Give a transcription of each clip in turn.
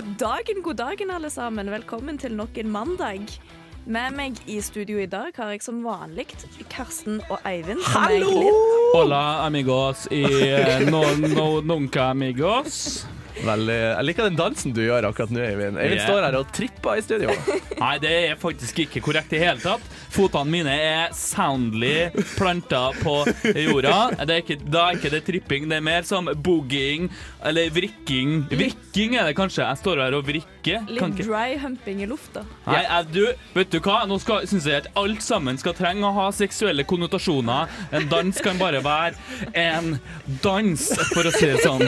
God dagen, god dagen, alle sammen. Velkommen til nok en mandag. Med meg i studio i dag har jeg som vanlig Karsten og Eivind. som er Hallo! Glipp. Hola amigos i eh, no, no, nunca amigos. Veldig, jeg liker den dansen du gjør akkurat nå, Eivind. Eivind Yeah. står her og tripper i studio. Nei, det er faktisk ikke korrekt i hele tatt. Fotene mine er soundly planta på jorda. Det er ikke, da er ikke det tripping, det er mer som booging eller vrikking. Vrikking er det kanskje. Jeg står her og vrikker. Litt dry humping i lufta. Nei, du, vet du hva? Nå syns jeg at alt sammen skal trenge å ha seksuelle konnotasjoner. En dans kan bare være en dans, for å si det sånn.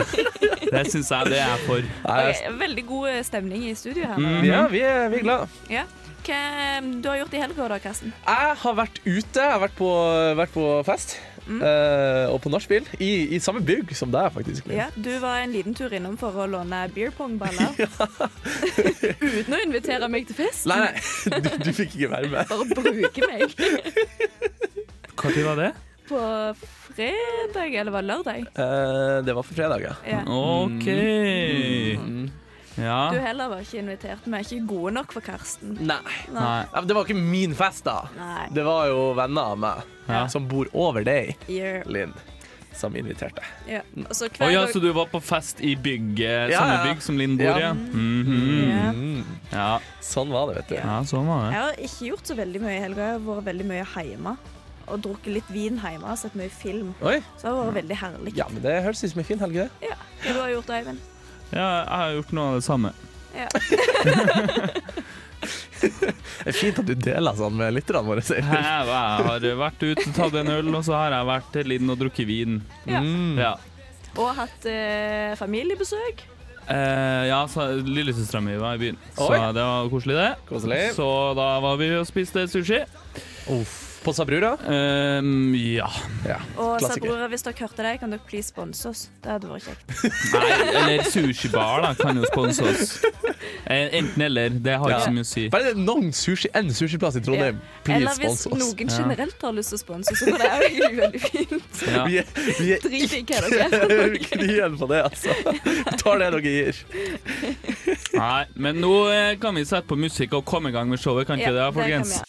Det syns jeg det er for. Okay, veldig god stemning i studio her. nå. Ja, vi er, vi er glad. Ja. Hva du har gjort i helga da, Karsten? Jeg har vært ute. Jeg har vært på, vært på fest. eh, og på nachspiel. I, I samme bygg som deg, faktisk. Ja, Du var en liten tur innom for å låne beer pong-baller. Uten å invitere meg til fest. Nei, nei, du, du fikk ikke være med. Bare bruke meg. Når var det? På fredag, eller var det lørdag? Uh, det var for fredag, ja. Ja. OK. Mm. Ja. Du heller var ikke invitert. Vi er ikke gode nok for Karsten. Nei. Nei. Nei. Det var ikke min fest, da. Nei. Det var jo venner av meg Ja. som bor over deg, Yeah. Linn, som inviterte. Ja. Og så oh, ja, så du var på fest i bygget, Ja, samme ja. bygg som Linn bor i? Ja. Mm. ja. Sånn var det, vet du. ja, sånn var det. Jeg har ikke gjort så veldig mye i helga. Jeg har vært veldig mye hjemme. Og drukket litt vin hjemme og sett mye film. Oi. Så det har vært veldig herlig. Ja, men det høres ut som en fin helg, det. Ja. Hva du har gjort, Eivind? Ja, jeg har gjort noe av det samme. Ja. Det er fint at du deler sånn med lytterne våre. sier Jeg har vært ute, tatt en øl, og så har jeg vært til Linn og drukket vin. Ja. Mm. Ja, Og hatt eh, familiebesøk. eh, ja lillesøstera mi var i byen, så det var koselig, det. Koselig. Så da var vi og spiste sushi. Uff. På Sabrura? Um, ja. Ja. Og Sabrura, hvis dere hørte det, kan dere please sponse oss. Det hadde vært kjekt. Nei, eller sushibar, da, kan jo sponse oss. Eh, Enten eller. Det har Ja. ikke så mye å si. Bare det er noen sushi, en sushiplass i Trondheim. Please Eller hvis spons oss. noen generelt har lyst til å sponse, så går det jo veldig fint. Ja. Vi er, vi er Drit i hva dere ikke knien på det, altså. Vi tar det dere gir. Nei, men nå eh, kan vi sette på musikk og komme i gang med showet, kan ikke det, Ja, det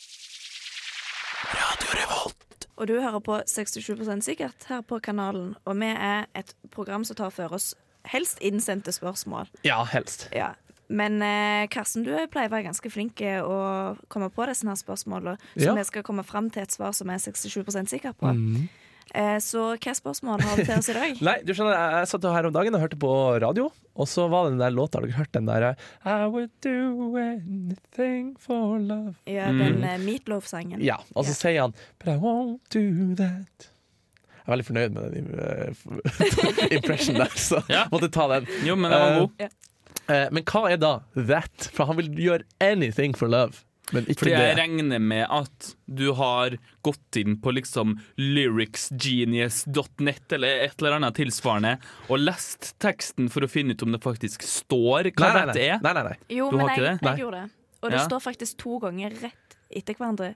Og du hører på 67% sikkert her på kanalen, og vi er et program som tar for oss helst innsendte spørsmål. Ja, helst. Ja. Men eh, Karsten, du pleier å være ganske flink å komme på disse her spørsmålene, så Ja. vi skal komme fram til et svar som er 67% sikker på. Mm. Eh, så hva spørsmål har du til oss i dag? Nei, du skjønner, jeg, jeg satt her om dagen og hørte på radio, og så var det den der låta, har dere hørt den der I would do anything for love. Ja, den mm. Meatloaf-sangen. Ja, og så Ja. sier han But I won't do that. Jeg er veldig fornøyd med den uh, impression der, så Ja. måtte ta den. Jo, men den var god. god. uh, men hva er da that? For han vil gjøre anything for love, Fordi jeg det. regner med at du har gått inn på liksom lyricsgenius.net eller et eller annet tilsvarende og lest teksten for å finne ut om det faktisk står hva Nei, nei, dette er. nei, nei, nei. Jo, Du men har ikke jeg, det? jeg gjorde det. Og det Ja. står faktisk to ganger rett etter hverandre.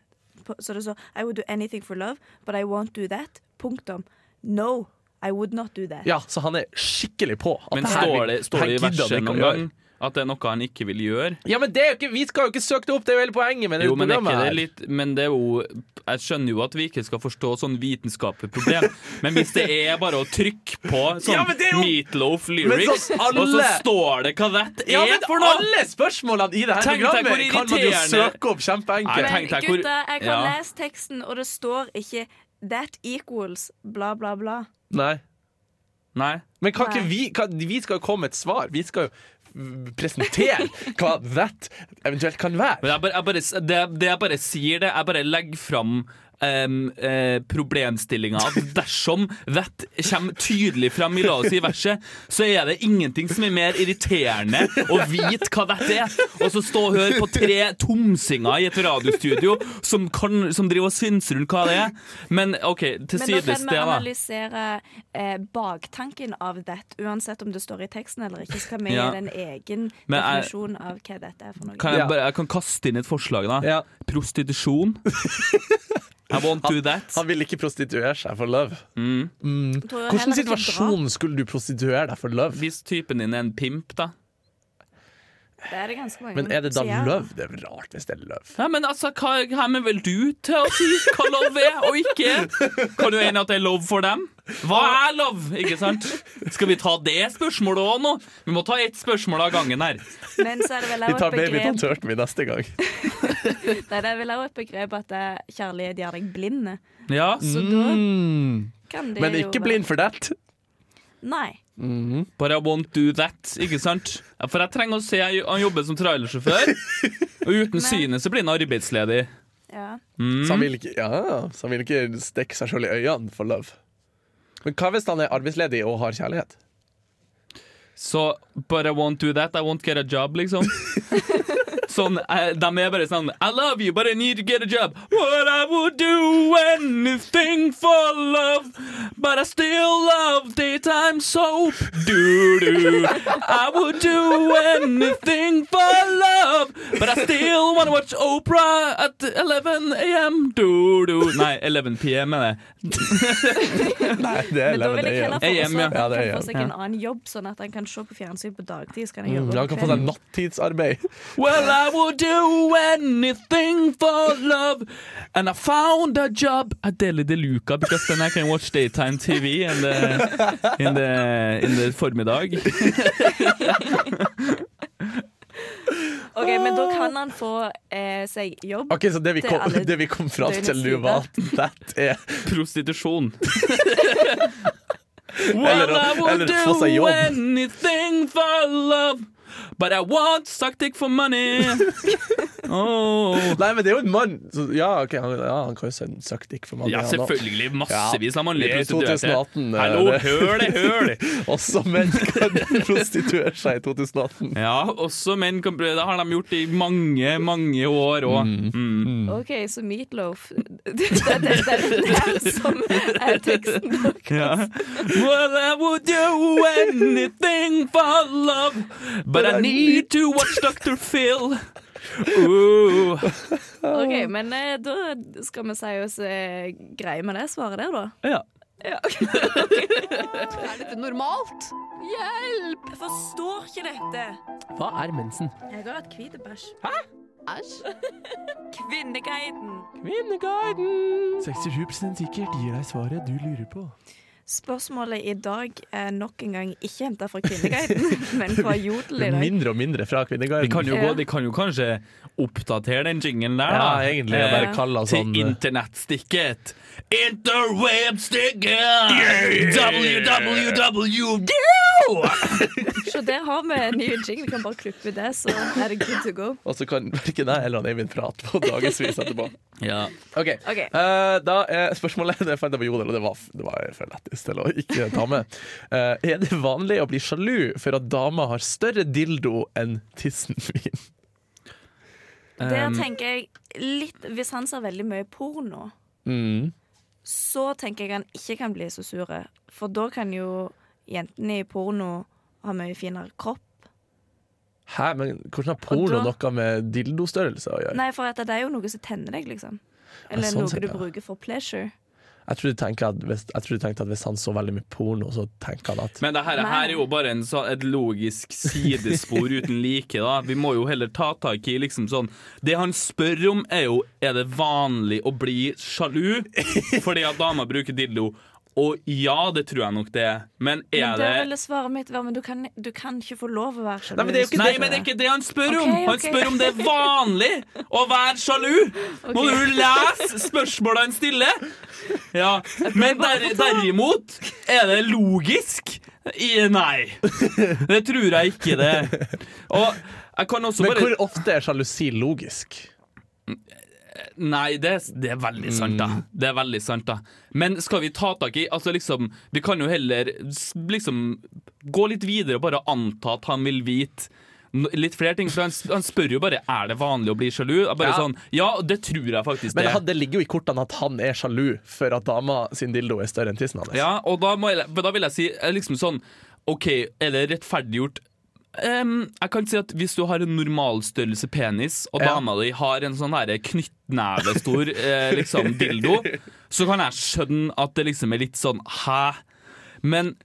Så det står I would do anything for love, but I won't do that. Punktum. No, I would not do that. Ja, så han er skikkelig på. at Men det her står det, står det i verset noen gjøre. gang at det er noe han ikke vil gjøre? Ja, men det er jo ikke, Vi skal jo ikke søke det opp, det er jo hele poenget med det Jo, men, programmet ikke det her. litt, men det er jo Jeg skjønner jo at vi ikke skal forstå sånn vitenskapelig problem, men hvis det er bare å trykke på sånn Ja, det jo- Meatloaf lyrics, så alle- og så står det hva det er Ja, men for noe! alle spørsmålene i det her programmet kan man jo søke opp kjempeenkelt. Men gutta, jeg kan ja. lese teksten, og det står ikke That equals bla, bla, bla. Nei. Nei. Men kan Nei. ikke vi kan, Vi skal jo komme med et svar. Vi skal jo presentere hva that eventuelt kan være. Jeg bare, jeg bare, det, det jeg bare sier det, jeg bare legger fram um, uh, problemstillinga at dersom that kommer tydelig fram i la oss si verset, så er det ingenting som er mer irriterende å vite hva dette er. Og så stå og høre på tre tomsinger i et radiostudio som, kan, som driver og synser rundt hva det er. Men OK, til Men da sides kan vi analysere eh, baktanken av dette, uansett om det står i teksten eller ikke. Skal vi Ja. gi en egen Men definisjon jeg, av hva dette er for noe? Kan jeg, bare, jeg kan kaste inn et forslag, da. Ja. Prostitusjon. I won't do that. Han vil ikke prostituere seg for love. Mm. Mm. Hvilken situasjon skulle du prostituere deg for love? Hvis typen din er en pimp, da. Det er det ganske mange Men er det da løv? love? Det er rart hvis det er løv. Ja, men altså, hva, er vel du til å si hva løv er og ikke er? Kan du ene at det er løv for dem? Hva er løv, Ikke sant? Skal vi ta det spørsmålet òg nå? Vi må ta ett spørsmål av gangen her. Men så er det vel Vi tar et Baby Don't Hurt Me neste gang. Nei, det er vel også et begrep at kjærlighet gjør deg blind. Ja, Så da Mm. kan det Men jo ikke blind for that. Nei. But I won't do that, ikke sant? For jeg trenger å se han jobber som trailersjåfør, og uten synet så blir han arbeidsledig. Ja. Så han vil ikke, ja, så han vil ikke stikke seg sjøl i øynene for love. Men hva hvis han er arbeidsledig og har kjærlighet? Så But I won't do that, I won't get a job, liksom. Sånn, eh, De er bare sånn I love you, but I need to get a job. What I would do anything for love, but I still love daytime soap. Do-do. I would do anything for love, but I still wanna watch Oprah at 11 AM. Do-do. Nei, 11 PM er det. Nei, det er Men da vil jeg heller 11 foreslå AM, ja. at Ja, han det er kan få seg en annen jobb, sånn at han kan se på fjernsyn på dagtid. Så kan han Mm, gjøre han kan få seg nattidsarbeid. Well, I would do anything for love. And I found a job at Deli de Luca because then I can watch daytime TV in the, in the, in the formiddag. Ok, Men da kan han få eh, seg jobb. Ok, Så det vi kom, det vi kom fram til nå, var at er Prostitusjon. Eller I would eller få seg do jobb. anything for love. But I want suck dick for money. Oh. Nei, men det er jo en mann. Så, ja, ok, han, ja, han kan jo sende søkt ikke for mange. Ja, selvfølgelig. Massevis av Ja, mannlige er prostituerte. 2018, eh, Hallo, hør det, hør det! Også menn kan prostituere seg i 2018. Ja, også menn kan prøve. Det har de gjort i mange, mange år òg. Mm. OK, så Meatloaf Det er det, det, er det som er teksten deres. Ja. Well, I would do anything for love, but I need to watch Dr. Phil. Ooh. OK, men eh, da skal vi si oss eh, greie med det svaret der, da. Ja. Ja. Er dette normalt? Hjelp! Jeg forstår ikke dette. Hva er mensen? Jeg har hatt hvit bæsj. Hæ? Æsj. Kvinneguiden. Kvinneguiden! 67% sikkert gir deg svaret du lurer på. Spørsmålet i dag er nok en gang ikke henta fra Kvinneguiden, men fra Jodel i dag. Mindre og mindre fra Vi Kvinneguiden. De kan, jo gå, de kan jo kanskje oppdatere den jinglen der, ja, da. egentlig. Eh, Bare kalle sånn Til internettstikket. Interwebstikket! www. Så der har vi en ny jingle. Vi kan bare klippe det, så er det good to go. Og så kan verken jeg eller Eivind prate på dagevis etterpå. Ja. Ok, okay. Uh, Da er spørsmålet Det fant jeg på Jodel, og det var, det var for lettest til å ikke ta med. Uh, er det vanlig å bli sjalu for at dama har større dildo enn tissen min? Der tenker jeg litt Hvis han ser veldig mye porno, Mm. så tenker jeg han ikke kan bli så sure. For da kan jo jentene i porno ha mye finere kropp. Hæ, men hvordan har porno da- noe med dildostørrelse å gjøre? Nei, for at det er jo noe som tenner deg, liksom. Eller sånn noe sett, du ja. bruker for pleasure. Jeg tror, du at hvis, jeg tror du tenkte at hvis han så veldig mye porno, så tenker han at Men det her, her er jo bare en, så, et logisk sidespor uten like. da Vi må jo heller ta tak i liksom sånn Det han spør om, er jo Er det vanlig å bli sjalu fordi at dama bruker dildo. Og ja, det tror jeg nok det er. Men er Men det er ville svaret mitt være Men du kan, du kan ikke få lov å være sjalu. Nei, men det er jo ikke Nei, men det er ikke det han spør om! Ok, Han ok. spør om det er vanlig å være sjalu! Må du lese spørsmålet han stiller? Ja, Men der, derimot er det logisk. I, nei. Det tror jeg ikke det. Og jeg kan også Men bare hvor ofte er sjalusi logisk? Nei, det, det er veldig sant, da. Det er veldig sant, da. Men skal vi ta tak i Altså, liksom Vi kan jo heller liksom gå litt videre og bare anta at han vil vite Litt flere ting, for han, han spør jo bare Er det vanlig å bli sjalu. Bare Ja. sånn, ja, det tror jeg faktisk Men det. Men det ligger jo i kortene at han er sjalu for at dama sin dildo er større enn tissen hans. Ja, og da, må jeg, da vil jeg si eh, liksom sånn OK, er det rettferdiggjort? Em, jeg kan si at Hvis du har en normalstørrelse penis, og Ja. dama di har en sånn knyttnevestor eh, liksom, dildo, så kan jeg skjønne at det liksom er litt sånn hæ? Men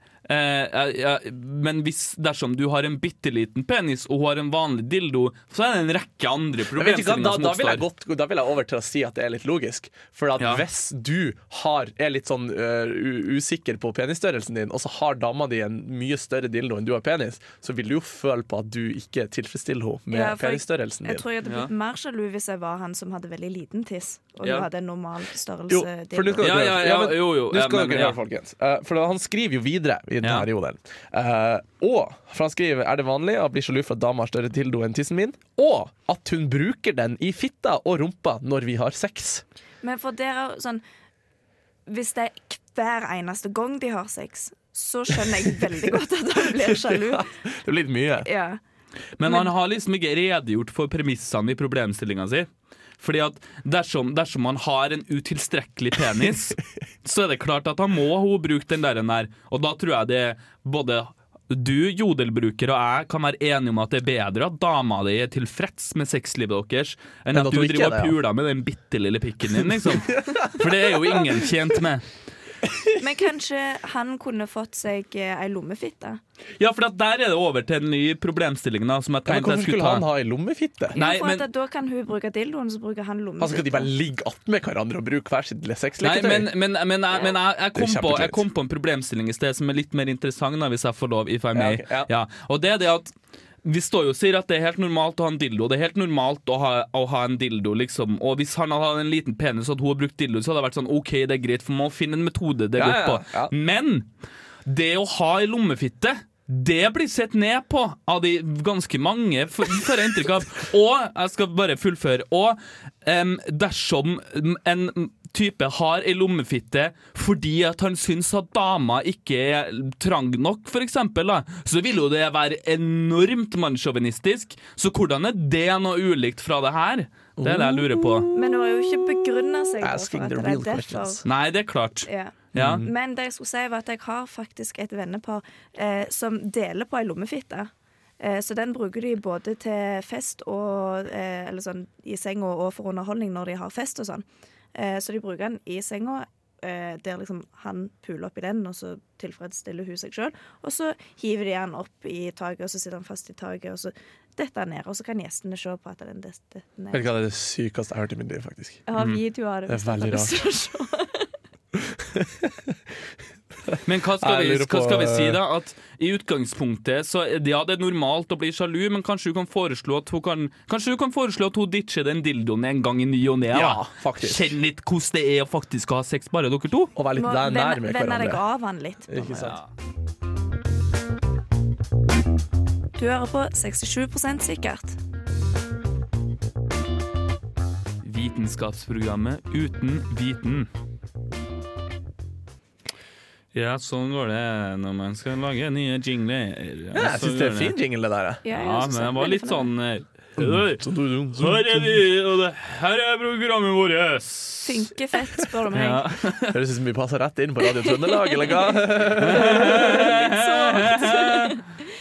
men hvis dersom du har en bitte liten penis og hun har en vanlig dildo, så er det en rekke andre problemstillinger da, som da, vil jeg oppstår. godt, da vil jeg over til å si at det er litt logisk. For at Ja. hvis du har, er litt sånn uh, usikker på penisstørrelsen din, og så har dama di en mye større dildo enn du har penis, så vil du jo føle på at du ikke tilfredsstiller henne med Ja, penisstørrelsen jeg- Jeg tror jeg hadde Ja. blitt mer sjalu hvis jeg var han som hadde veldig liten tiss, og Ja. du hadde en normal størrelse. Jo, for nå skal dere Ja, ja, men jo, jo, ja, skal men, ja. høre, folkens. Uh, for han skriver jo videre i denne Ja. jodelen. Uh, og for han skriver er det vanlig å bli sjalu for at dama har større dildo enn tissen min, og at hun bruker den i fitta og rumpa når vi har sex. Men for dere sånn Hvis det er hver eneste gang de har sex, så skjønner jeg veldig godt at han blir sjalu. Det blir litt mye. Ja. Men han har liksom ikke redegjort for premissene i problemstillinga si. Fordi at dersom, dersom man har en utilstrekkelig penis, så er det klart at han må hun bruke den der. der. Og da tror jeg det både du, jodelbruker, og jeg kan være enige om at det er bedre at dama di er tilfreds med sexlivet deres, enn at at du driver er og ja. puler med den bitte lille pikken din, liksom. For det er jo ingen tjent med. Men kanskje han kunne fått seg eh, ei lommefitte? Ja, for der er det over til den nye problemstillingen. da, som jeg Ja, men hvorfor jeg skulle ta... han ha ei lommefitte? Nei, jo, for men- at da kan hun bruke dildoen, så bruker han Altså, skal de bare ligge attmed hverandre og bruke hver sitt sexleketøy? men, men, men, jeg, men jeg, jeg, kom på, jeg kom på en problemstilling i sted som er litt mer interessant, da, hvis jeg får lov. If I may. Ja, ok, ja. ja. Og det er det at vi står jo og sier at det er helt normalt å ha en dildo. Det er helt normalt å ha, å ha en dildo, liksom. Og hvis han hadde hatt en liten penis og hun har brukt dildo, så hadde det vært sånn OK, det er greit, for man må finne en metode det Ja, går på. ja. Men det å ha ei lommefitte det blir sett ned på av de ganske mange, får jeg inntrykk av. Og jeg skal bare fullføre. Og um, dersom en type har ei lommefitte fordi at han syns at dama ikke er trang nok, for eksempel, så vil jo det være enormt mannssjåvinistisk. Så hvordan er det noe ulikt fra det her? Det er det jeg lurer på. Men hun har jo ikke begrunna seg for at the det real er derfor. questions. Nei, det er klart. Ja. Ja. Men det jeg skulle si var at jeg har faktisk et vennepar eh, som deler på ei lommefitte. Eh, så den bruker de både til fest og eh, Eller sånn i senga og for underholdning når de har fest og sånn. Eh, så de bruker den i senga. eh, Der liksom han puler oppi den, og så tilfredsstiller hun seg sjøl. Og så hiver de han opp i taket, og så sitter han fast i taket, og så detter han ned. Og så kan gjestene se på at den detter ned. Vet du hva, det er det sykeste jeg har hørt i mitt liv, faktisk. Jeg har videoer det. Det er veldig har Men hva skal, vi, hva skal vi si, eh, da? At I utgangspunktet så det, ja, det er normalt å bli sjalu, men kanskje du kan foreslå at hun kan Kanskje du kan foreslå at hun ditcher den dildoen en gang i ny og ne? Ja, faktisk. Kjenn litt hvordan det er å faktisk ha sex, bare dere to. Og være litt der, nær med hverandre. vende deg av han litt. Ikke sant? Du hører på 67% sikkert. Vitenskapsprogrammet uten viten. Ja, sånn går det når man skal lage nye jingler. Ja, jeg syns det er fin jingle, det der. Ja, Ja, men det var litt sånn eh, Her er vi, og det her er programmet vårt. Funker fett, spør du meg. Ja. Høres ut som vi passer rett inn på Radio Trøndelag, eller hva?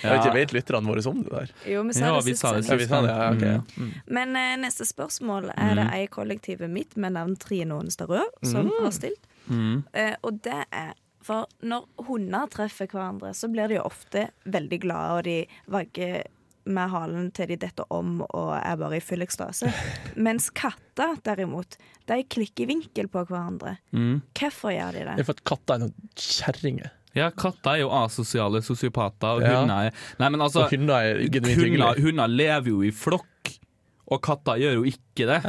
Jeg vet ikke, Vet lytterne våre om det der? Jo, vi sa Ja, det vi sist. sa det sending. Ja, vi sa det, ja, okay. Mm. Men uh, neste spørsmål er det ei kollektivet mitt med navn Trine Ånestad Rød som har stilt. Mm. Uh, og det er For når hunder treffer hverandre, så blir de ofte veldig glade, og de vagger med halen til de detter om og er bare i full ekstase. Mens katter, derimot, de klikker vinkel på hverandre. Mm. Hvorfor gjør de Det det? er for at katter er noen kjerringer. Ja, katter er jo asosiale sosiopater, og Ja. hunder er Nei, men altså hunder er hunder, hunder lever jo i flokk, og katter gjør jo ikke det.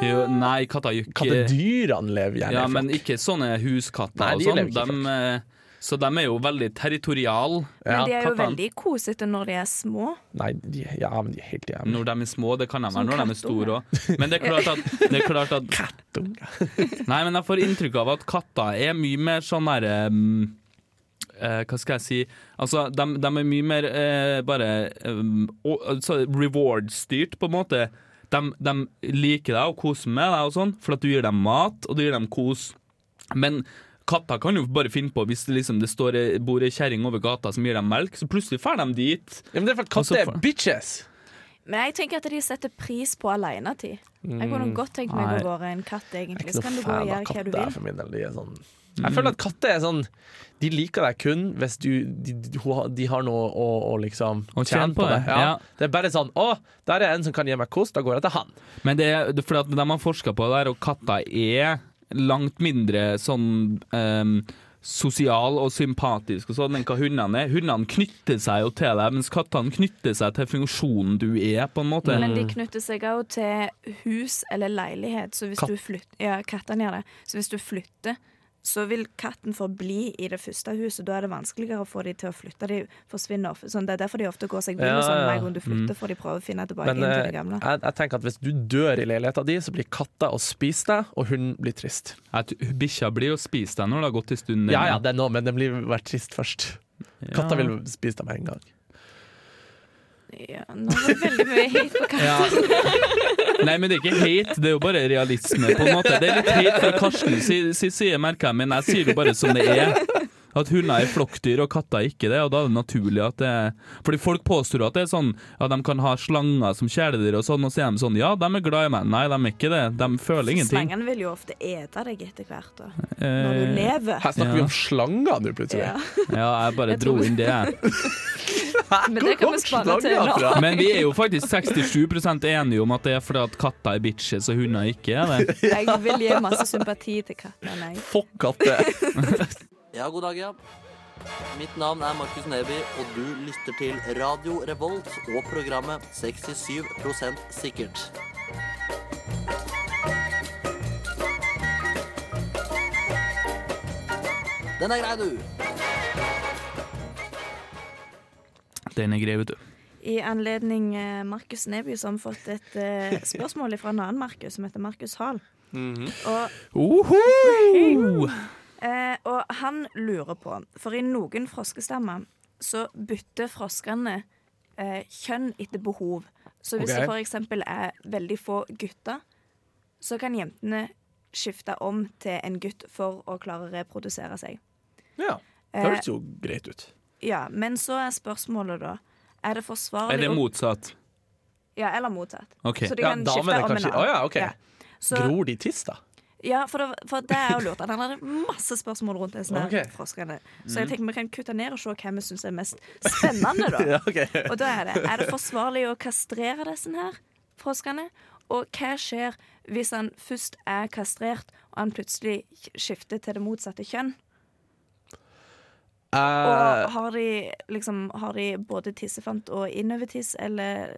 Jo, nei, katter gjør ikke Kattedyrene lever gjerne Ja, i men ikke sånne huskatter Nei, og sånn. lever ikke De, eh, Så de er jo veldig territoriale. Men de er jo Katten. veldig kosete når de er små. Nei, de, ja, men de er helt jævlig. Når de er små, det kan de være når de er store òg. Men det er klart at, det er klart at Kattunger. Nei, men jeg får inntrykk av at katter er mye mer sånn derre um, uh, Hva skal jeg si Altså, de, de er mye mer uh, bare um, reward-styrt, på en måte. De, de liker deg og koser med deg, og sånn for at du gir dem mat og du gir dem kos. Men katter kan jo bare finne på hvis det, liksom, det står, bor ei kjerring over gata som gir dem melk, så plutselig drar de dit. Ja, men det er for at katter er bitches. Men jeg tenker at de setter pris på alenetid. Jeg kunne godt tenkt meg å være en katt, egentlig. Så kan du gå og gjøre hva du katter er for min del. De er sånn jeg føler at katter er sånn De liker deg kun hvis du, de, de, har- noe å, å liksom tjene, tjene på det, Ja. ja. Det er bare sånn Å, der er en som kan gi meg kos, da går jeg til han. Men det er det er fordi at de har forska på det der, og katter er langt mindre sånn um, sosial og sympatisk og sånn enn hva hundene er. Hundene knytter seg jo til deg, mens kattene knytter seg til funksjonen du er, på en måte. Men de knytter seg òg til hus eller leilighet. Så hvis Katt. du flytter Ja, kattene gjør det. Så hvis du flytter, så vil katten forbli i det første huset. Da er det vanskeligere å få dem til å flytte. De forsvinner ofte. Sånn, det er derfor de ofte går seg vill. Ja, og Sånn, ja. hver gang du flytter, får de prøve å finne tilbake Men inn til eh, det gamle. jeg, jeg tenker at hvis du dør i leiligheta di, så blir katta å spise deg, og hun blir trist. Bikkja blir jo spist deg når det har gått en stund. Ja ja, det er noe, men den blir vært trist først. Katta vil spise deg med en gang. Ja, nå var det veldig mye hit på katten. Ja. Nei, men det er ikke hate, det er jo bare realisme, på en måte. Det er litt hate fra Karsten sin si, side, merker jeg, men jeg sier det bare som det er. At hunder er flokkdyr og katter er ikke det, og da er det naturlig at det er Fordi folk påstår at det er sånn at de kan ha slanger som kjæledyr og sånn, og så er de sånn Ja, de er glad i meg. Nei, de er ikke det. De føler ingenting. Slangene vil jo ofte ete deg etter hvert, da. Når du Eh, lever. Her snakker vi om slanger nå, plutselig. Ja. ja, jeg bare Jeg dro tror- inn det, jeg. Men det kan vi spare til nå. Men vi er jo faktisk 67% enige om at det er fordi at katter er bitches og hunder ikke er det. Jeg vil gi masse sympati til kattene. jeg. Fuck katter. Ja, god dag, ja. Mitt navn er Markus Neby, og du lytter til Radio Revolt og programmet 67% sikkert. Den er grei, du. Den er grei, vet du. I anledning eh, Markus Neby, som har fått et eh, spørsmål fra en annen Markus, som heter Markus Hall. og, uh -huh. og han lurer på For i noen froskestammer så bytter froskene eh, kjønn etter behov. Så hvis okay. det eksempel er veldig få gutter, så kan jentene skifte om til en gutt for å klare å reprodusere seg. Ja, det Eh, høres jo greit ut. Ja, men så er spørsmålet da Er det forsvarlig Er det motsatt? Ja, eller motsatt. Okay. Så de kan ja, skifte om kan en skifte- annen. Å ja, ok. Ja. Så, Gror de tiss, da? ja, for det, for det er jo lurt. Han hadde masse spørsmål rundt det. Ok. okay. froskene. Så jeg tenker vi kan kutte ned og se hvem vi syns er mest spennende, da. Ja, okay. Og da er det Er det forsvarlig å kastrere disse her froskene? Og hva skjer hvis han først er kastrert, og han plutselig skifter til det motsatte kjønn? Og Eh, har de liksom Har de både tissefant og innovertiss, eller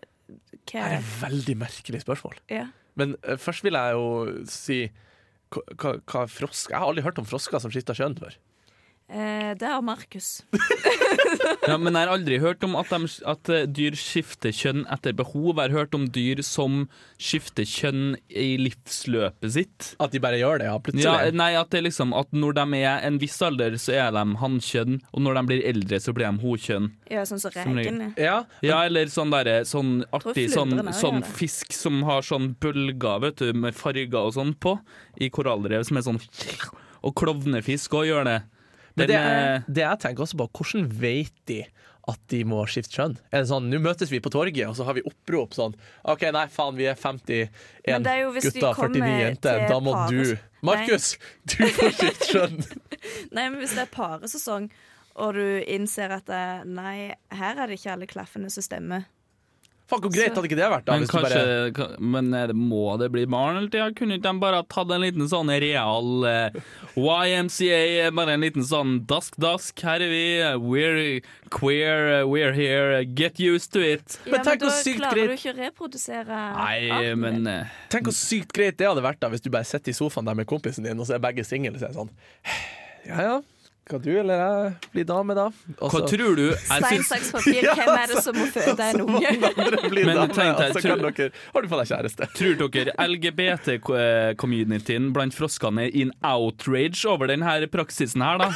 det er et veldig merkelig spørsmål. ja. Men uh, først vil jeg jo si hva, hva, hva frosk Jeg har aldri hørt om frosker som skifter kjønn før. Eh, Det er Markus. Ja, men jeg har aldri hørt om at, de, at eh, dyr skifter kjønn etter behov. Jeg har hørt om dyr som skifter kjønn i livsløpet sitt. At de bare gjør det, ja, plutselig. Ja, nei, at det liksom At når de er en viss alder, så er de hannkjønn, og når de blir eldre, så blir de hokjønn. Ja, sånn som Som ja. Ja, eller sånn derre sånn artig sånn, sånn fisk som har sånn bølger, vet du, med farger og sånn på, i korallrev, som er sånn Og klovnefisk òg gjør det. Men det, er- det jeg tenker også på, hvordan vet de at de må skifte kjønn? Er det sånn, Nå møtes vi på torget, og så har vi opprop sånn OK, nei, faen, vi er 51 Men er gutter, 49 jenter. Da må du Markus, du får skifte kjønn! Nei, men hvis det er paresesong, og du innser at det, nei, her er det ikke alle klaffene som stemmer. Faen, hvor greit hadde ikke det vært? da Men hvis du kanskje bare, ka- Men er det, må det bli barn hele tida? Kunne ikke de bare tatt en liten sånn real eh, YMCA, bare en liten sånn dask-dask, her er vi, we're queer, eh, we're here, get used to it. Men ja, tenk men da hvor sykt klarer greit- du ikke å reprodusere Nei, men eh, Tenk hvor sykt greit det hadde vært da hvis du bare sitter i sofaen der med kompisen din, og så er begge single, og så er sånn Ja ja, Skal du eller jeg bli dame, da? Hva Altså, tror du? Stein, saks, papir. Hvem er det som må føde en unge? blir Men dame, tenk deg, og så tror- dere Har du fått deg kjæreste? Tror dere LGBT-communityen blant froskene er in outrage over denne praksisen her, da?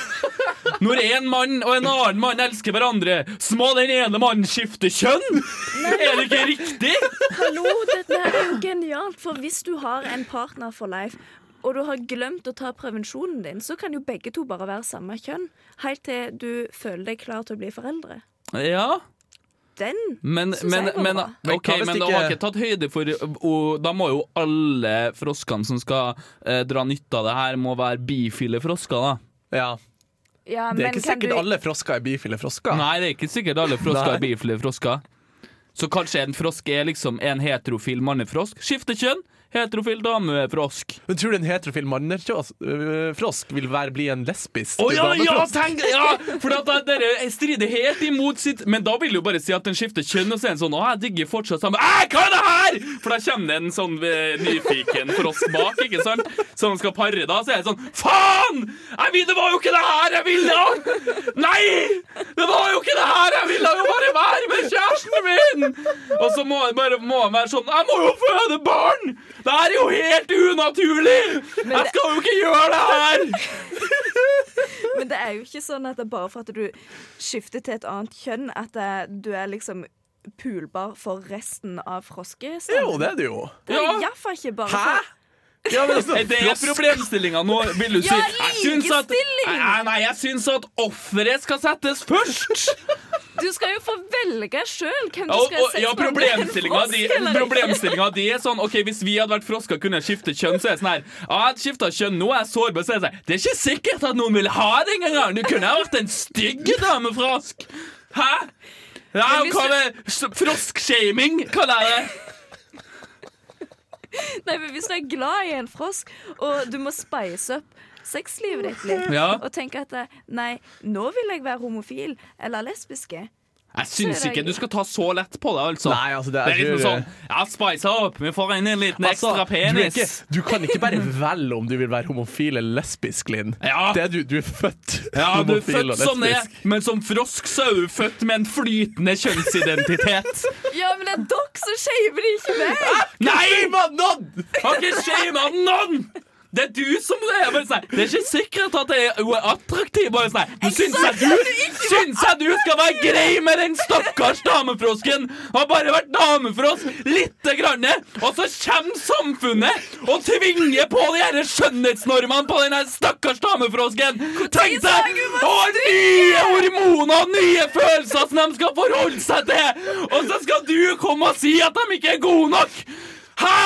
Når en mann og en annen mann elsker hverandre, så må den ene mannen skifte kjønn! Er det ikke riktig? Hallo, dette er jo genialt. For hvis du har en partner for life, og du har glemt å ta prevensjonen din, så kan jo begge to bare være samme kjønn. Helt til du føler deg klar til å bli foreldre. Ja, Den men, men, men, bra. Men da har ikke tatt høyde for og Da må jo alle froskene som skal eh, dra nytte av det her, må være bifile frosker, da. Ja. ja, Det er men ikke sikkert du- alle frosker er bifile frosker. Nei, det er ikke sikkert alle frosker er bifile frosker. Så kanskje en frosk er liksom en heterofil mannefrosk. Skifte kjønn, heterofil damefrosk. Men tror du en heterofil mannefrosk vil være, bli en lesbisk Å ja, ja, tenk! Ja, for at dere strider helt imot sitt Men da vil jo bare si at den skifter kjønn, og så er den sånn Å, jeg digger fortsatt samme Æ, hva er det her?! For da kommer det en sånn eh, nyfiken frosk bak, ikke sant? Som skal pare, da. Så er det sånn Faen! Jeg vil, det var jo ikke det her jeg ville! Nei! Det var jo ikke det her jeg ville! Jo bare være med kjæresten min! Og så må han bare må han være sånn Jeg må jo føde barn! Det er jo helt unaturlig! Jeg skal jo ikke gjøre det her! Men det er jo ikke sånn at det er bare for at du skifter til et annet kjønn, at det, du er liksom pulbar for resten av froskestammen. Jo, det er det jo. Det er Ja. iallfall ikke bare Hæ? for Ja, men altså, Det er problemstillinga nå, vil du si. Ja, Jeg syns at, likestilling! nei, nei, jeg syns at offeret skal settes først! Du skal jo få velge sjøl hvem du skal og, ja, med, problemstillinga di, problemstillinga di er sånn OK, hvis vi hadde vært frosker, kunne jeg skifte kjønn, så er det sånn her Ja, jeg skifta kjønn, nå er jeg sårbar, så er det sånn Det er ikke sikkert at noen vil ha det engang! Du kunne ha vært en stygg dame frosk Hæ? Ja, hva? S- Froskshaming, kaller jeg det. Nei, men Hvis du er glad i en frosk, og du må spice opp sexlivet ditt litt, Ja. og tenke at eh, nei, nå vil jeg være homofil eller lesbiske Jeg syns ikke du skal ta så lett på det, altså. Nei, altså, det er- det er liksom sånn Ja, spice opp, vi får inn en liten Altså, ekstra du, penis. ikke, du kan ikke bare velge om du vil være homofil eller lesbisk, Linn. Ja. Det er du, du er født Ja, du er født og født som det, men som frosk så er du født med en flytende kjønnsidentitet. Ja, men det er dere som shamer, ikke meg! Nei! Har ikke shama noen! Det er du som det er. Sånn, det er ikke sikkert at det er, hun er attraktiv. Bare sånn, du syns jeg du, syns jeg du skal være grei med den stakkars damefrosken? Har bare vært damefrosk lite grann, og så kommer samfunnet og tvinger på de her skjønnhetsnormene på den stakkars damefrosken. Tenk deg! Og nye hormoner og nye følelser som de skal forholde seg til! Og så skal du komme og si at de ikke er gode nok! Hæ?!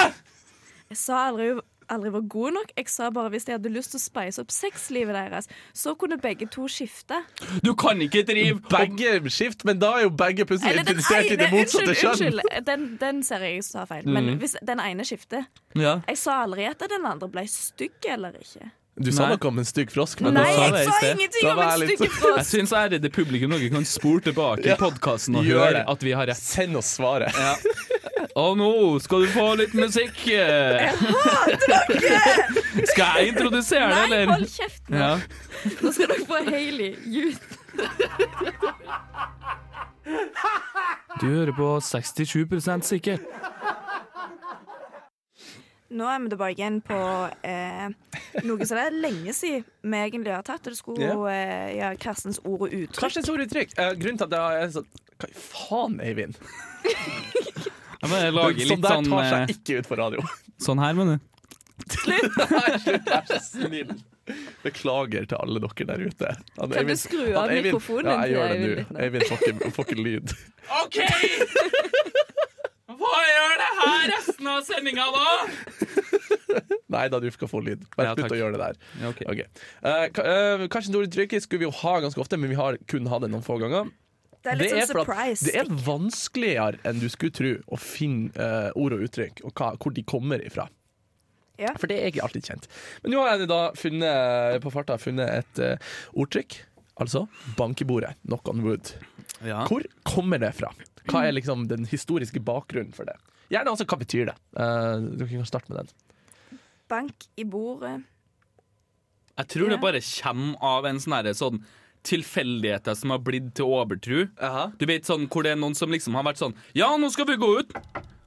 Jeg sa aldri aldri var god nok. Jeg sa bare hvis de hadde lyst til å spice opp sexlivet deres, så kunne begge to skifte. Du kan ikke drive Begge skift, men da er jo begge plutselig Eller interessert i det motsatte kjønn. unnskyld. Den, den ser jeg sa feil. Men hvis den ene skifter Ja. Jeg sa aldri at den andre ble stygg eller ikke. Du sa Nei. noe om en stygg frosk, men Nei, sa jeg sa ingenting om en stygg frosk! Jeg syns ærede publikum noe kan spore tilbake i Ja, podkasten og gjør høre det. at vi har rett. Send oss svaret. Og nå skal du få litt musikk. Jeg hater dere! Skal jeg introdusere det, Nei, hold kjeft nå. Ja. Nå skal dere få Hailey Youth. Du hører på 67 sikker. Nå er vi tilbake igjen på eh, noe som det er lenge siden vi egentlig har tatt. Det skulle yeah. eh, ja, Karstens ord og uttrykk. Karstens ord og uttrykk. Eh, grunnen til at jeg er sånn Hva i faen, Eivind? Jeg lager Sånn litt der sånn, tar eh, seg ikke ut på radio. sånn her, mener du? Nei, slutt, vær så snill. Beklager til alle dere der ute. Han Kan du skru av Eivind- mikrofonen Ja, jeg gjør det nå. Eivind får ikke, lyd. OK! Hva gjør det her resten av sendinga, da? Nei da, du skal få lyd. Bare Ja, slutt å gjøre det der. Ja, okay. Okay. Uh, eh, kanskje et uttrykk skulle vi jo ha ganske ofte, men vi har kun hatt det noen få ganger. Det er litt sånn surprise. det er vanskeligere enn du skulle tro å finne uh, ord og uttrykk, og hva, hvor de kommer ifra. Ja. For det er ikke alltid kjent. Men nå har jeg da funnet, på farta funnet et uh, ordtrykk. Altså bankebordet. Knock on wood. Ja. Hvor kommer det fra? Hva er liksom den historiske bakgrunnen for det? Gjerne også hva betyr det? Uh, dere kan starte med den. Bank i bordet. Jeg tror det bare kommer av en sånn tilfeldigheter som har blitt til overtro. Jaha. Du vet sånn hvor det er noen som liksom har vært sånn Ja, nå skal vi gå ut!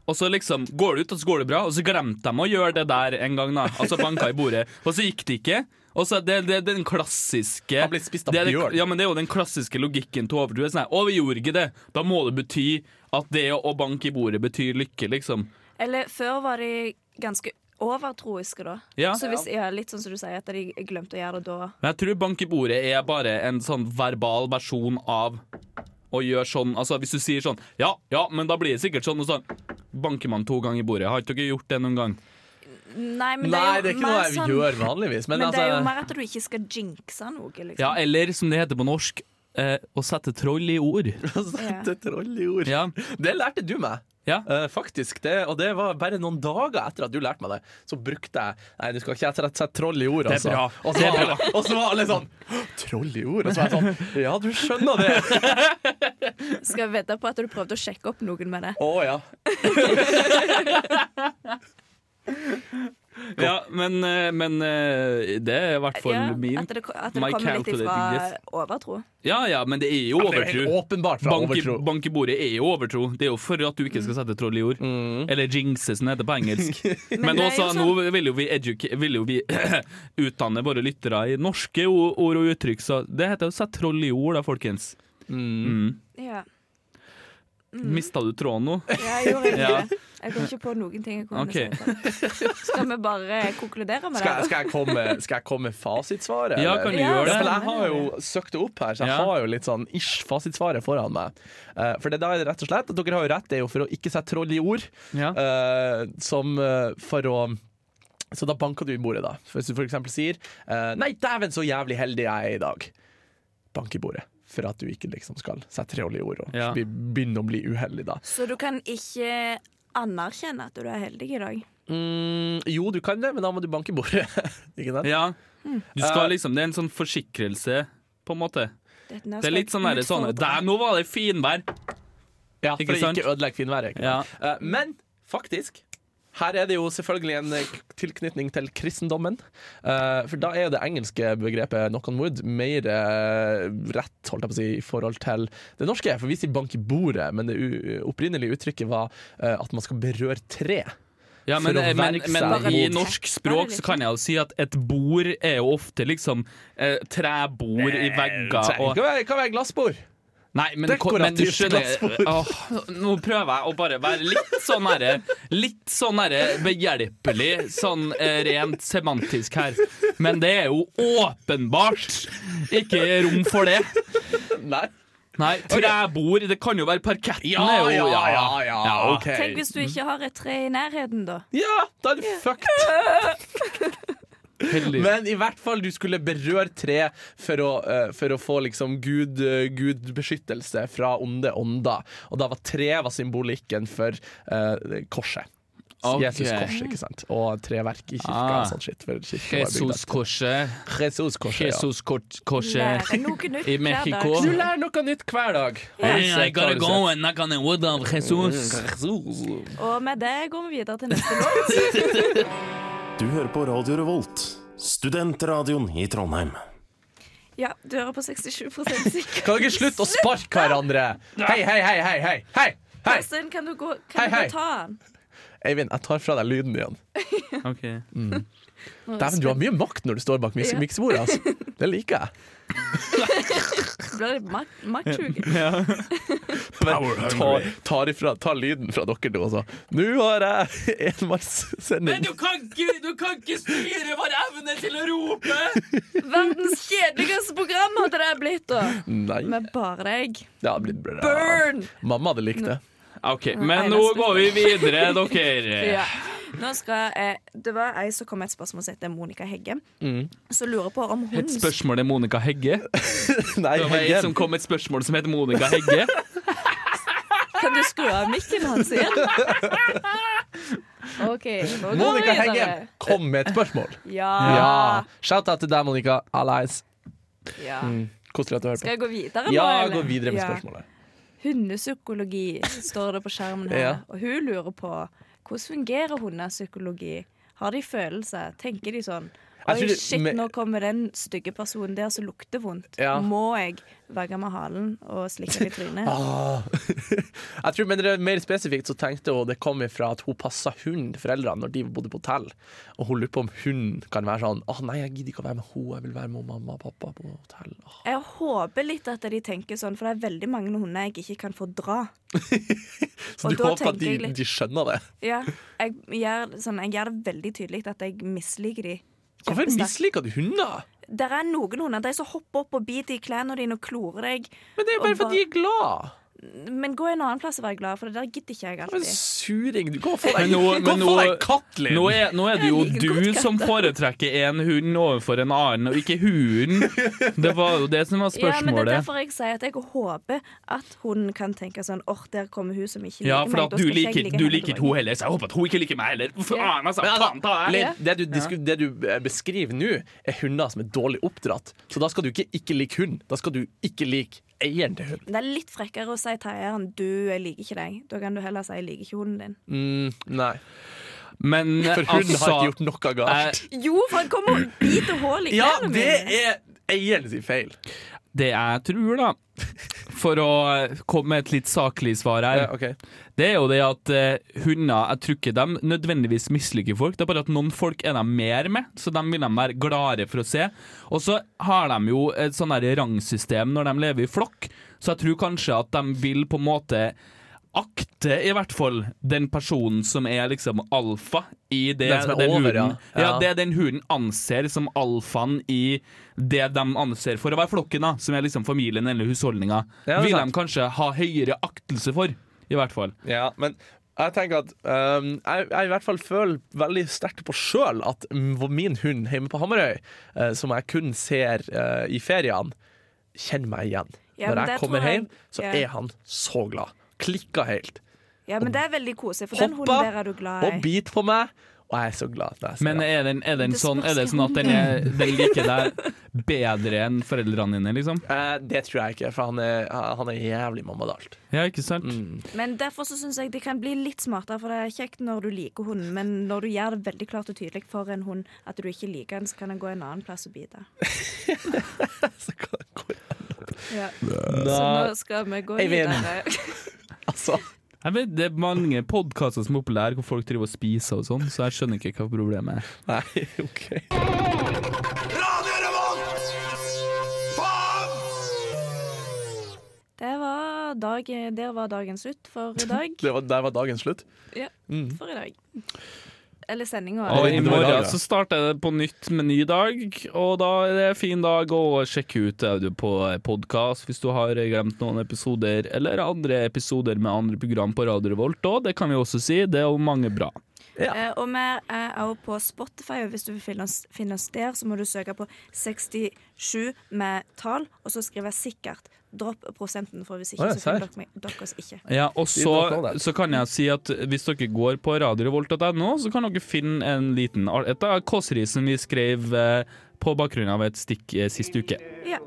Og så liksom går det ut, og så går det bra, og så glemte de å gjøre det der en gang, da. Altså banka i bordet. Og så gikk det ikke. Og så det, det, den klassiske Han ble spist av er bjørn. Ja, men det er jo den klassiske logikken til overtro. Er Sånn, å, vi gjorde ikke det. Da må det bety at det å banke i bordet betyr lykke, liksom. Eller før var de ganske overtroiske, da. Ja. Så hvis, ja, litt sånn som du sier, at de glemte å gjøre det da. Men jeg tror bank i bordet er bare en sånn verbal versjon av å gjøre sånn Altså Hvis du sier sånn Ja, ja, men da blir det sikkert sånn, og sånn banker man to ganger i bordet. Har ikke dere gjort det noen gang? Nei, men Nei, det er det er jo ikke noe jeg sånn gjør vanligvis. Men, Men det er jo altså mer at du ikke skal jinxe noe, liksom. Ja, eller som det heter på norsk, eh, å sette troll i ord. Å Sette troll i ord. Ja, Det lærte du meg. ja. Uh, faktisk, det, og det var bare noen dager etter at du lærte meg det. Så brukte jeg Nei, du skal ikke sette, sette troll i ord, altså. Og, så var alle, og så var alle sånn Troll i ord? Og så var jeg sånn Ja, du skjønner det. Skal vedde på at du prøvde å sjekke opp noen med det. Å ja. ja men, eh, men eh, det er i hvert fall Ja, min. at det, at det kommer litt ifra overtro. Ja ja, men det er jo Det er overtro. åpenbart fra Bank overtro. bank i bordet er jo overtro. Det er jo for at du ikke skal sette troll i ord. Eller jinxe, som det heter på engelsk. Men, også, sånn- nå vil jo vi, vil jo vi utdanne våre lyttere i norske ord og uttrykk, så det heter å sette troll i ord, da, folkens. Mm. Ja. Mista du tråden nå? Jeg gjorde ikke Ja. Jeg kom ikke på noen ting jeg kunne okay. Skal vi bare konkludere med Skal, det? skal, jeg komme, skal jeg komme med fasitsvaret? Ja, kan du Ja, gjøre Ja, det? jeg har jo søkt det opp her, så jeg Ja. har jo litt sånn ish fasitsvaret foran meg. Uh, for det da er det rett og slett at dere har jo rett, det er jo for å ikke sette troll i ord. Ja. Uh, som uh, for å Så da banker du i bordet, da. Hvis du eksempel sier eh, 'Nei, dæven, så jævlig heldig jeg er i dag'. Bank i bordet. For at du ikke liksom skal sette olje i ord og Ja. begynne å bli uheldig, da. Så du kan ikke anerkjenne at du er heldig i dag? Mm, jo, du kan det, men da må du banke i bordet. ikke sant? ja. Du skal Eh, liksom, det er en sånn forsikrelse, på en måte. Det er litt sånn der, sånn. Der, nå var det finvær! Ja, for Ikke ikke ødelegge finværet. Ja. Eh, men faktisk her er det jo selvfølgelig en eh, tilknytning til kristendommen. Eh, for da er jo det engelske begrepet 'knock on wood' mer eh, rett holdt jeg på å si, i forhold til det norske. For vi sier 'bank i bordet', men det opprinnelige uttrykket var at man skal berøre tre. Ja, men, men, men, i norsk språk så kan jeg jo si at et bord er jo ofte liksom eh, trebord i vegger Det kan være glassbord. Nei, men, men du skjønner åh, Nå prøver jeg å bare være litt sånn herre Litt sånn herre behjelpelig, sånn eh, rent semantisk her. Men det er jo åpenbart ikke rom for det. Nei. Nei, trebord Det kan jo være parketten. Ja, ja, ja, ja. Tenk hvis du ikke har et tre i nærheten, da. Ja, da er du fucked. Heldig. Men i hvert fall du skulle berøre tre for å, eh, for å få liksom Gud, Gud gudbeskyttelse fra onde ånder. Og da var tre var symbolikken for uh, korset. Okay. Jesus kors, ikke sant? Og treverk i kirka Ah. Sånn shit. Etter- Jesus-korset. Jesus korset, ja. Jesus-korset i Mexico. Du lærer noe nytt hver dag. Hey, I gotta go and knock on the wood of Jesus. Og med det går vi videre til neste låt. Du hører på Radio Revolt, studentradioen i Trondheim. Ja, du hører på 67 sikker. Kan dere slutte å sparke hverandre? Hei, hei, hei, hei, hei! Hei! hei. Karsten, kan du gå, Hei, kan du hei. gå ta den? Eivind, jeg tar fra deg lyden igjen. Ok. Dæven, du har mye makt når du står bak mik miksebordet. Altså. Det liker jeg. Blir litt mak maktsjuk. ta, tar, ifra, ta lyden fra dere to, altså. Nå har jeg enmannssending. kan ikke, du kan ikke styre vår evne til å rope! Verdens kjedeligste program hadde det blitt, da. Nei. Med bare deg. Det hadde blitt bra. Burn! Mamma hadde likt det. OK, men nå går vi videre, dere. Ja. Nå skal jeg, det var ei som kom med et spørsmål som heter Monica Hegge. Som lurer på om hun Et spørsmål er Monica Hegge. Nei, Det var en som kom med et spørsmål som heter Monica Hegge. Kan du skru av mikken hans igjen? OK, nå går vi Monica videre. Kom med et spørsmål. Ja. Ja. Shout-out til deg, Monica. Allies. ja. Koselig at du hører Skal jeg gå videre nå? Ja, eller? gå videre med Ja. spørsmålet. Hundepsykologi står det på skjermen her. Ja. Og hun lurer på hvordan fungerer hundepsykologi? Har de følelser? Tenker de sånn Oi, det- shit, nå kommer den stygge personen der som lukter vondt. Ja. Må jeg vagge med halen og slikke den i trynet? Ah. jeg tror, men det er Mer spesifikt så tenkte hun det kom ifra at hun passa hunden til foreldrene når de bodde på hotell. Og hun lurer på om hunden kan være sånn Å nei, jeg gidder ikke å være med henne, jeg vil være med mamma og pappa på hotell. Oh. Jeg håper litt at de tenker sånn, for det er veldig mange hunder jeg ikke kan få dra. Så Og du håper at de, litt- de skjønner det? Ja, jeg gjør, sånn, jeg gjør det veldig tydelig at jeg misliker de. Hvorfor misliker du hunder? Det er noen hunder de som hopper opp og biter i klærne dine og klorer deg. Men det er bare fordi de er glad. Men gå en annen plass og vær glad, for det der gidder ikke jeg Men suring du, går for deg katt, Linn! Nå nå er det jo du som foretrekker en hund overfor en annen, og ikke hunden. Det var jo det som var spørsmålet. Ja, men det er derfor jeg sier at jeg håper at hun kan tenke sånn åh, der kommer hun som ikke Ja, liker for meg. at da du skal ikke liker, like du henne liker ikke hun heller, så jeg håper at hun ikke liker meg heller. For Ja. annen, altså, Men ta deg. Linn, det, du, det du eh, beskriver nå, er hunder som er dårlig oppdratt. Så da skal du ikke ikke like hund. Da skal du ikke like eieren til hund. Det er litt frekkere å si til eieren du, jeg liker ikke deg. Da kan du heller si jeg liker ikke hunden din. Mm, nei. Men For hun altså har ikke gjort noe galt. eh, Jo, for han kommer og biter hull i Ja, klærne det er eieren sin feil. Det jeg tror, da, for å eh, komme med et litt saklig svar her, Ja, okay. det er jo det at uh, hunder Jeg tror ikke de nødvendigvis misliker folk, det er bare at noen folk er de mer med, så de vil de være gladere for å se. Og så har de jo et sånn rangsystem når de lever i flokk, så jeg tror kanskje at de vil på en måte akte i hvert fall den personen som er liksom alfa i det Den den over, hunden, ja. ja. Det den huden anser som alfaen i det de anser for å være flokken, da, som er liksom familien eller husholdninga, Ja, vil sant. de kanskje ha høyere aktelse for, i hvert fall. Ja, men jeg tenker at um, jeg, jeg i hvert fall føler veldig sterkt på sjøl at min hund hjemme på Hamarøy, uh, som jeg kun ser uh, i feriene, kjenner meg igjen. Ja, Når jeg kommer jeg- hjem, så ja. er han så glad. Klikka helt. Ja, men det er veldig koselig, for den hunden der er du glad i. Og bit på meg, og jeg er så glad. Er Men er den, er den sånn, er det sånn at den, er, den liker deg bedre enn foreldrene dine, liksom? Eh, det tror jeg ikke, for han er, han er jævlig mammadalt. Ja, ikke sant? Mm. Men derfor så syns jeg det kan bli litt smartere, for det er kjekt når du liker hunden, men når du gjør det veldig klart og tydelig for en hund at du ikke liker den, så kan den gå en annen plass og bite. Så hva- hva- Ja. Så nå skal vi gå videre. Altså, Jeg vet, det er mange podkaster som er populære hvor folk driver og spiser og sånn, så jeg skjønner ikke hva problemet er. nei, OK. Det var dag, der var dagen slutt for i dag. Det var, der var dagen slutt. Ja, Mm. for i dag. Eller sendinga. Og i morgen så starter det på nytt med ny dag, og da er det en fin dag å sjekke ut audio du på podkast hvis du har glemt noen episoder, eller andre episoder med andre program på Radio Revolt òg. Det kan vi også si. Det er jo mange bra. Eh, og vi er også på Spotify, og hvis du vil finne oss, finne oss der, så må du søke på 67 med tall, og så skrive 'sikkert'. Dropp prosenten, for hvis ikke så finner dere, meg, dere oss ikke. Ja, og så, så kan jeg si at hvis dere går på radiorevolt.no, så kan dere finne en liten et av kåsrisen vi skrev eh, på bakgrunn av et stikk eh, sist uke. Ja.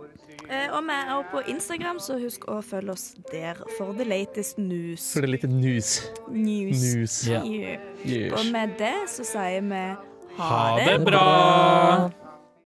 Eh, og vi er også på Instagram, så husk å følge oss der for the latest news. For er litt news. News. News. Yeah. Yeah. Og med det så sier vi Ha det bra!